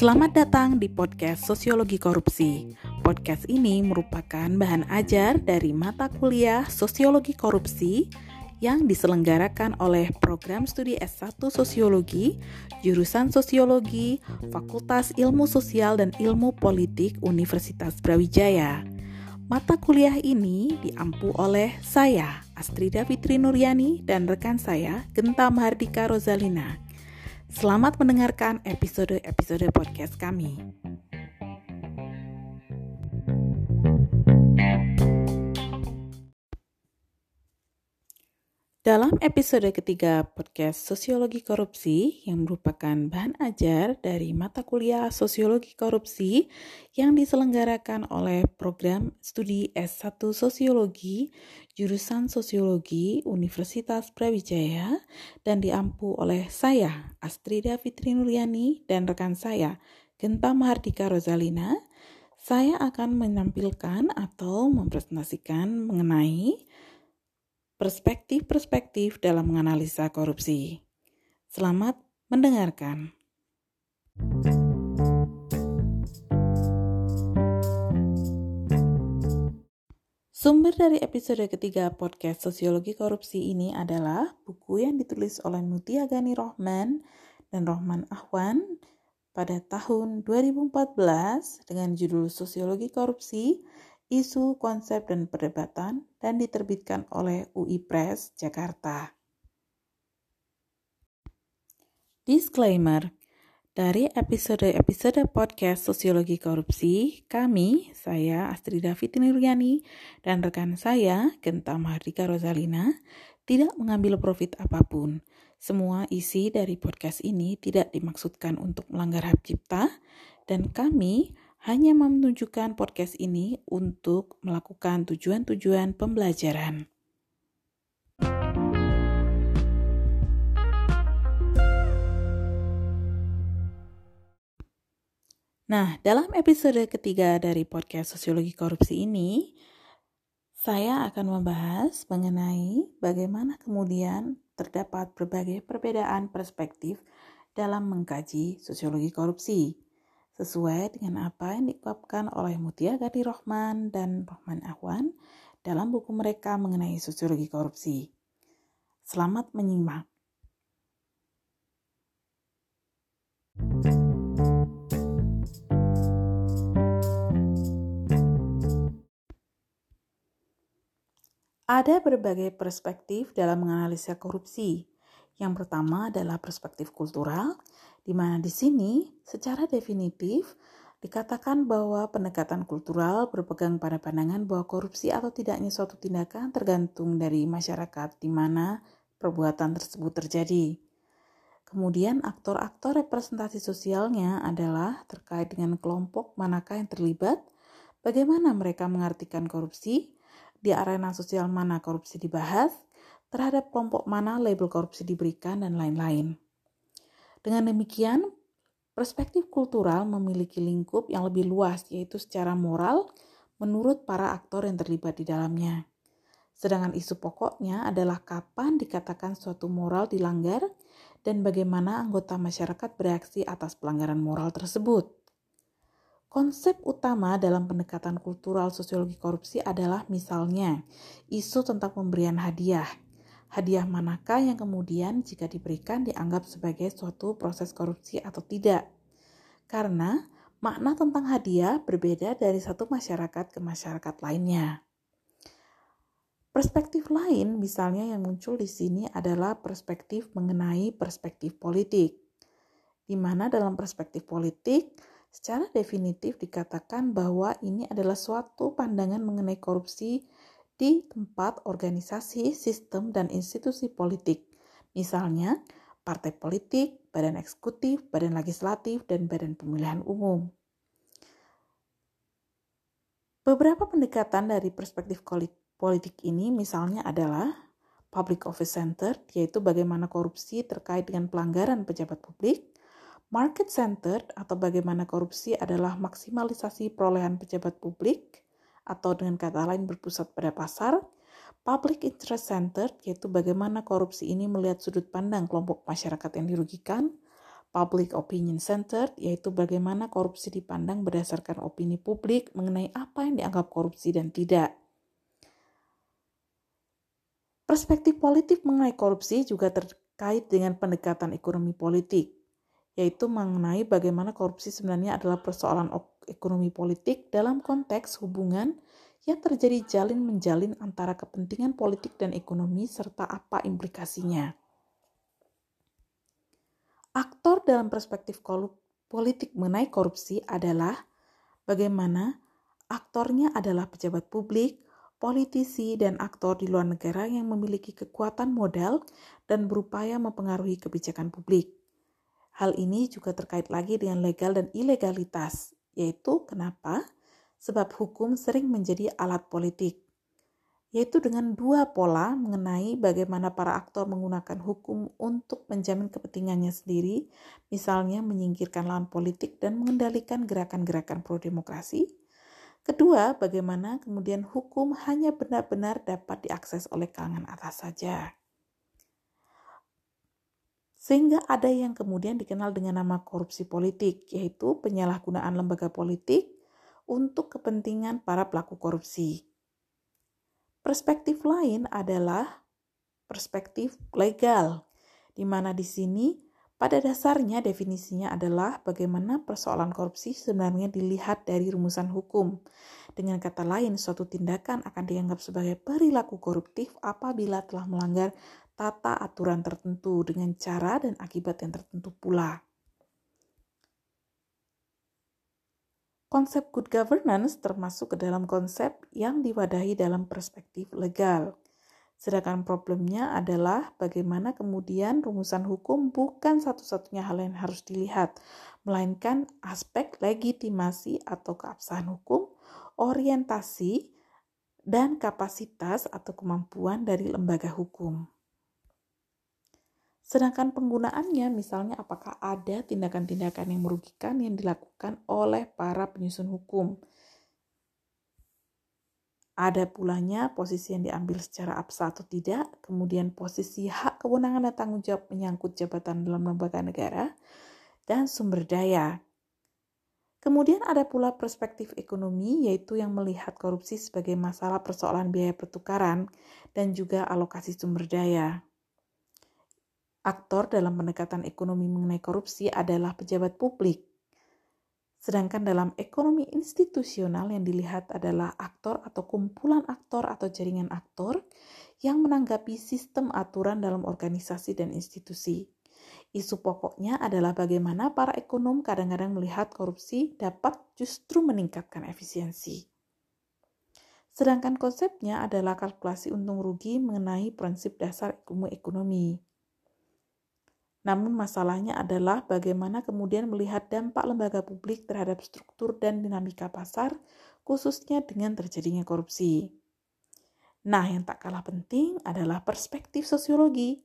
Selamat datang di podcast Sosiologi Korupsi. Podcast ini merupakan bahan ajar dari mata kuliah Sosiologi Korupsi yang diselenggarakan oleh program studi S1 Sosiologi, jurusan Sosiologi, Fakultas Ilmu Sosial dan Ilmu Politik Universitas Brawijaya. Mata kuliah ini diampu oleh saya, Astrida Fitri Nuryani, dan rekan saya, Genta Mahardika Rozalina. Selamat mendengarkan episode-episode podcast kami. Dalam episode ketiga podcast Sosiologi Korupsi yang merupakan bahan ajar dari mata kuliah Sosiologi Korupsi yang diselenggarakan oleh program studi S1 Sosiologi jurusan Sosiologi Universitas Brawijaya dan diampu oleh saya Astrida Fitri Nuryani dan rekan saya Genta Mahardika Rozalina saya akan menampilkan atau mempresentasikan mengenai perspektif-perspektif dalam menganalisa korupsi. Selamat mendengarkan. Sumber dari episode ketiga podcast Sosiologi Korupsi ini adalah buku yang ditulis oleh Mutia Gani Rohman dan Rohman Ahwan pada tahun 2014 dengan judul Sosiologi Korupsi isu, konsep, dan perdebatan dan diterbitkan oleh UI Press Jakarta. Disclaimer, dari episode-episode podcast Sosiologi Korupsi, kami, saya Astrida Fitri dan rekan saya, Genta Mahardika Rosalina, tidak mengambil profit apa pun. Semua isi dari podcast ini tidak dimaksudkan untuk melanggar hak cipta, dan kami hanya menunjukkan podcast ini untuk melakukan tujuan-tujuan pembelajaran. Nah, dalam episode ketiga dari podcast Sosiologi Korupsi ini, saya akan membahas mengenai bagaimana kemudian terdapat berbagai perbedaan perspektif dalam mengkaji sosiologi korupsi sesuai dengan apa yang diungkapkan oleh Mutia Gadi Rohman dan Rohman Ahwan dalam buku mereka mengenai sosiologi korupsi. Selamat menyimak. Ada berbagai perspektif dalam menganalisa korupsi. Yang pertama adalah perspektif kultural, di mana di sini secara definitif dikatakan bahwa pendekatan kultural berpegang pada pandangan bahwa korupsi atau tidaknya suatu tindakan tergantung dari masyarakat di mana perbuatan tersebut terjadi. Kemudian aktor-aktor representasi sosialnya adalah terkait dengan kelompok manakah yang terlibat, bagaimana mereka mengartikan korupsi, di arena sosial mana korupsi dibahas, terhadap kelompok mana label korupsi diberikan, dan lain-lain. Dengan demikian, perspektif kultural memiliki lingkup yang lebih luas, yaitu secara moral menurut para aktor yang terlibat di dalamnya. Sedangkan isu pokoknya adalah kapan dikatakan suatu moral dilanggar dan bagaimana anggota masyarakat bereaksi atas pelanggaran moral tersebut. Konsep utama dalam pendekatan kultural sosiologi korupsi adalah misalnya isu tentang pemberian hadiah, hadiah manakah yang kemudian jika diberikan dianggap sebagai suatu proses korupsi atau tidak. Karena makna tentang hadiah berbeda dari satu masyarakat ke masyarakat lainnya. Perspektif lain misalnya yang muncul di sini adalah perspektif mengenai perspektif politik. Di mana dalam perspektif politik secara definitif dikatakan bahwa ini adalah suatu pandangan mengenai korupsi di tempat organisasi, sistem, dan institusi politik. Misalnya, partai politik, badan eksekutif, badan legislatif, dan badan pemilihan umum. Beberapa pendekatan dari perspektif politik ini misalnya adalah public office center, yaitu bagaimana korupsi terkait dengan pelanggaran pejabat publik, market center atau bagaimana korupsi adalah maksimalisasi perolehan pejabat publik, atau dengan kata lain berpusat pada pasar, public interest centered yaitu bagaimana korupsi ini melihat sudut pandang kelompok masyarakat yang dirugikan, public opinion centered yaitu bagaimana korupsi dipandang berdasarkan opini publik mengenai apa yang dianggap korupsi dan tidak. Perspektif politik mengenai korupsi juga terkait dengan pendekatan ekonomi politik, yaitu mengenai bagaimana korupsi sebenarnya adalah persoalan ekonomi politik dalam konteks hubungan yang terjadi jalin menjalin antara kepentingan politik dan ekonomi serta apa implikasinya. Aktor dalam perspektif politik mengenai korupsi adalah bagaimana aktornya adalah pejabat publik, politisi, dan aktor di luar negara yang memiliki kekuatan modal dan berupaya mempengaruhi kebijakan publik. Hal ini juga terkait lagi dengan legal dan ilegalitas, yaitu kenapa? Sebab hukum sering menjadi alat politik, yaitu dengan dua pola mengenai bagaimana para aktor menggunakan hukum untuk menjamin kepentingannya sendiri, misalnya menyingkirkan lawan politik dan mengendalikan gerakan-gerakan pro-demokrasi, Kedua, bagaimana kemudian hukum hanya benar-benar dapat diakses oleh kalangan atas saja. Sehingga ada yang kemudian dikenal dengan nama korupsi politik, yaitu penyalahgunaan lembaga politik untuk kepentingan para pelaku korupsi. Perspektif lain adalah perspektif legal, di mana di sini pada dasarnya definisinya adalah bagaimana persoalan korupsi sebenarnya dilihat dari rumusan hukum. Dengan kata lain, suatu tindakan akan dianggap sebagai perilaku koruptif apabila telah melanggar tata aturan tertentu dengan cara dan akibat yang tertentu pula. Konsep good governance termasuk ke dalam konsep yang diwadahi dalam perspektif legal. Sedangkan problemnya adalah bagaimana kemudian rumusan hukum bukan satu-satunya hal yang harus dilihat, melainkan aspek legitimasi atau keabsahan hukum, orientasi, dan kapasitas atau kemampuan dari lembaga hukum. Sedangkan penggunaannya, misalnya apakah ada tindakan-tindakan yang merugikan yang dilakukan oleh para penyusun hukum, ada pulanya posisi yang diambil secara absa atau tidak, kemudian posisi hak kewenangan dan tanggung jawab menyangkut jabatan dalam lembaga negara, dan sumber daya. Kemudian ada pula perspektif ekonomi, yaitu yang melihat korupsi sebagai masalah persoalan biaya pertukaran dan juga alokasi sumber daya. Aktor dalam pendekatan ekonomi mengenai korupsi adalah pejabat publik, Sedangkan dalam ekonomi institusional yang dilihat adalah aktor atau kumpulan aktor atau jaringan aktor yang menanggapi sistem aturan dalam organisasi dan institusi. Isu pokoknya adalah bagaimana para ekonom kadang-kadang melihat korupsi dapat justru meningkatkan efisiensi. Sedangkan konsepnya adalah kalkulasi untung rugi mengenai prinsip dasar ilmu ekonomi. Namun masalahnya adalah bagaimana kemudian melihat dampak lembaga publik terhadap struktur dan dinamika pasar, khususnya dengan terjadinya korupsi. Nah, yang tak kalah penting adalah perspektif sosiologi,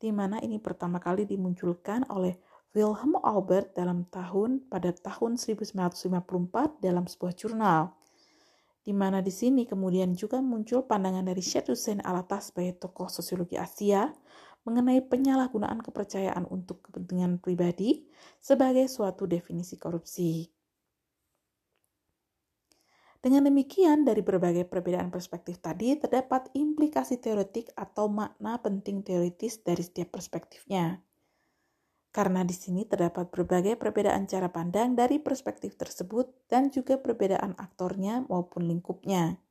di mana ini pertama kali dimunculkan oleh Wilhelm Albert dalam tahun pada tahun 1954 dalam sebuah jurnal di mana di sini kemudian juga muncul pandangan dari Syed Hussein Alatas sebagai tokoh sosiologi Asia mengenai penyalahgunaan kepercayaan untuk kepentingan pribadi sebagai suatu definisi korupsi. Dengan demikian, dari berbagai perbedaan perspektif tadi terdapat implikasi teoretik atau makna penting teoritis dari setiap perspektifnya. Karena di sini terdapat berbagai perbedaan cara pandang dari perspektif tersebut dan juga perbedaan aktornya maupun lingkupnya.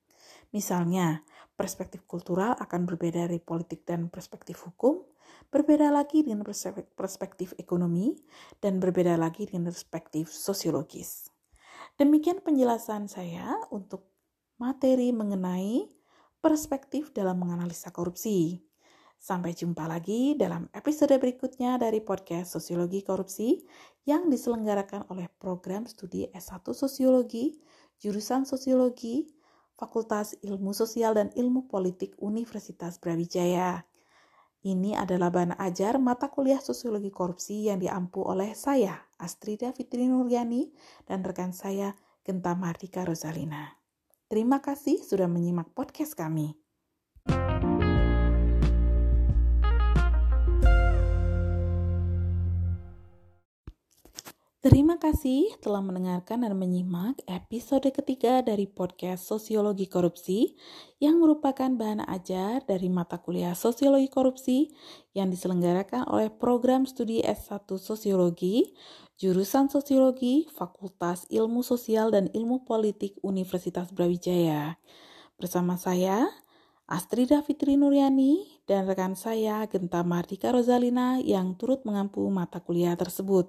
Misalnya, perspektif kultural akan berbeda dari politik dan perspektif hukum, berbeda lagi dengan perspektif ekonomi, dan berbeda lagi dengan perspektif sosiologis. Demikian penjelasan saya untuk materi mengenai perspektif dalam menganalisa korupsi. Sampai jumpa lagi dalam episode berikutnya dari podcast Sosiologi Korupsi yang diselenggarakan oleh program studi S1 Sosiologi, jurusan Sosiologi, Fakultas Ilmu Sosial dan Ilmu Politik Universitas Brawijaya. Ini adalah bahan ajar mata kuliah Sosiologi Korupsi yang diampu oleh saya, Astrida Fitri Nuryani, dan rekan saya, Genta Mardika Rosalina. Terima kasih sudah menyimak podcast kami. Terima kasih telah mendengarkan dan menyimak episode ketiga dari podcast Sosiologi Korupsi yang merupakan bahan ajar dari mata kuliah Sosiologi Korupsi yang diselenggarakan oleh program studi S1 Sosiologi, jurusan Sosiologi, Fakultas Ilmu Sosial dan Ilmu Politik Universitas Brawijaya. Bersama saya, Astrida Fitri Nuryani, dan rekan saya Genta Mardika Rozalina yang turut mengampu mata kuliah tersebut.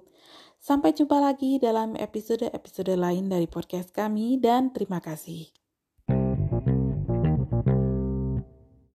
Sampai jumpa lagi dalam episode-episode lain dari podcast kami dan terima kasih.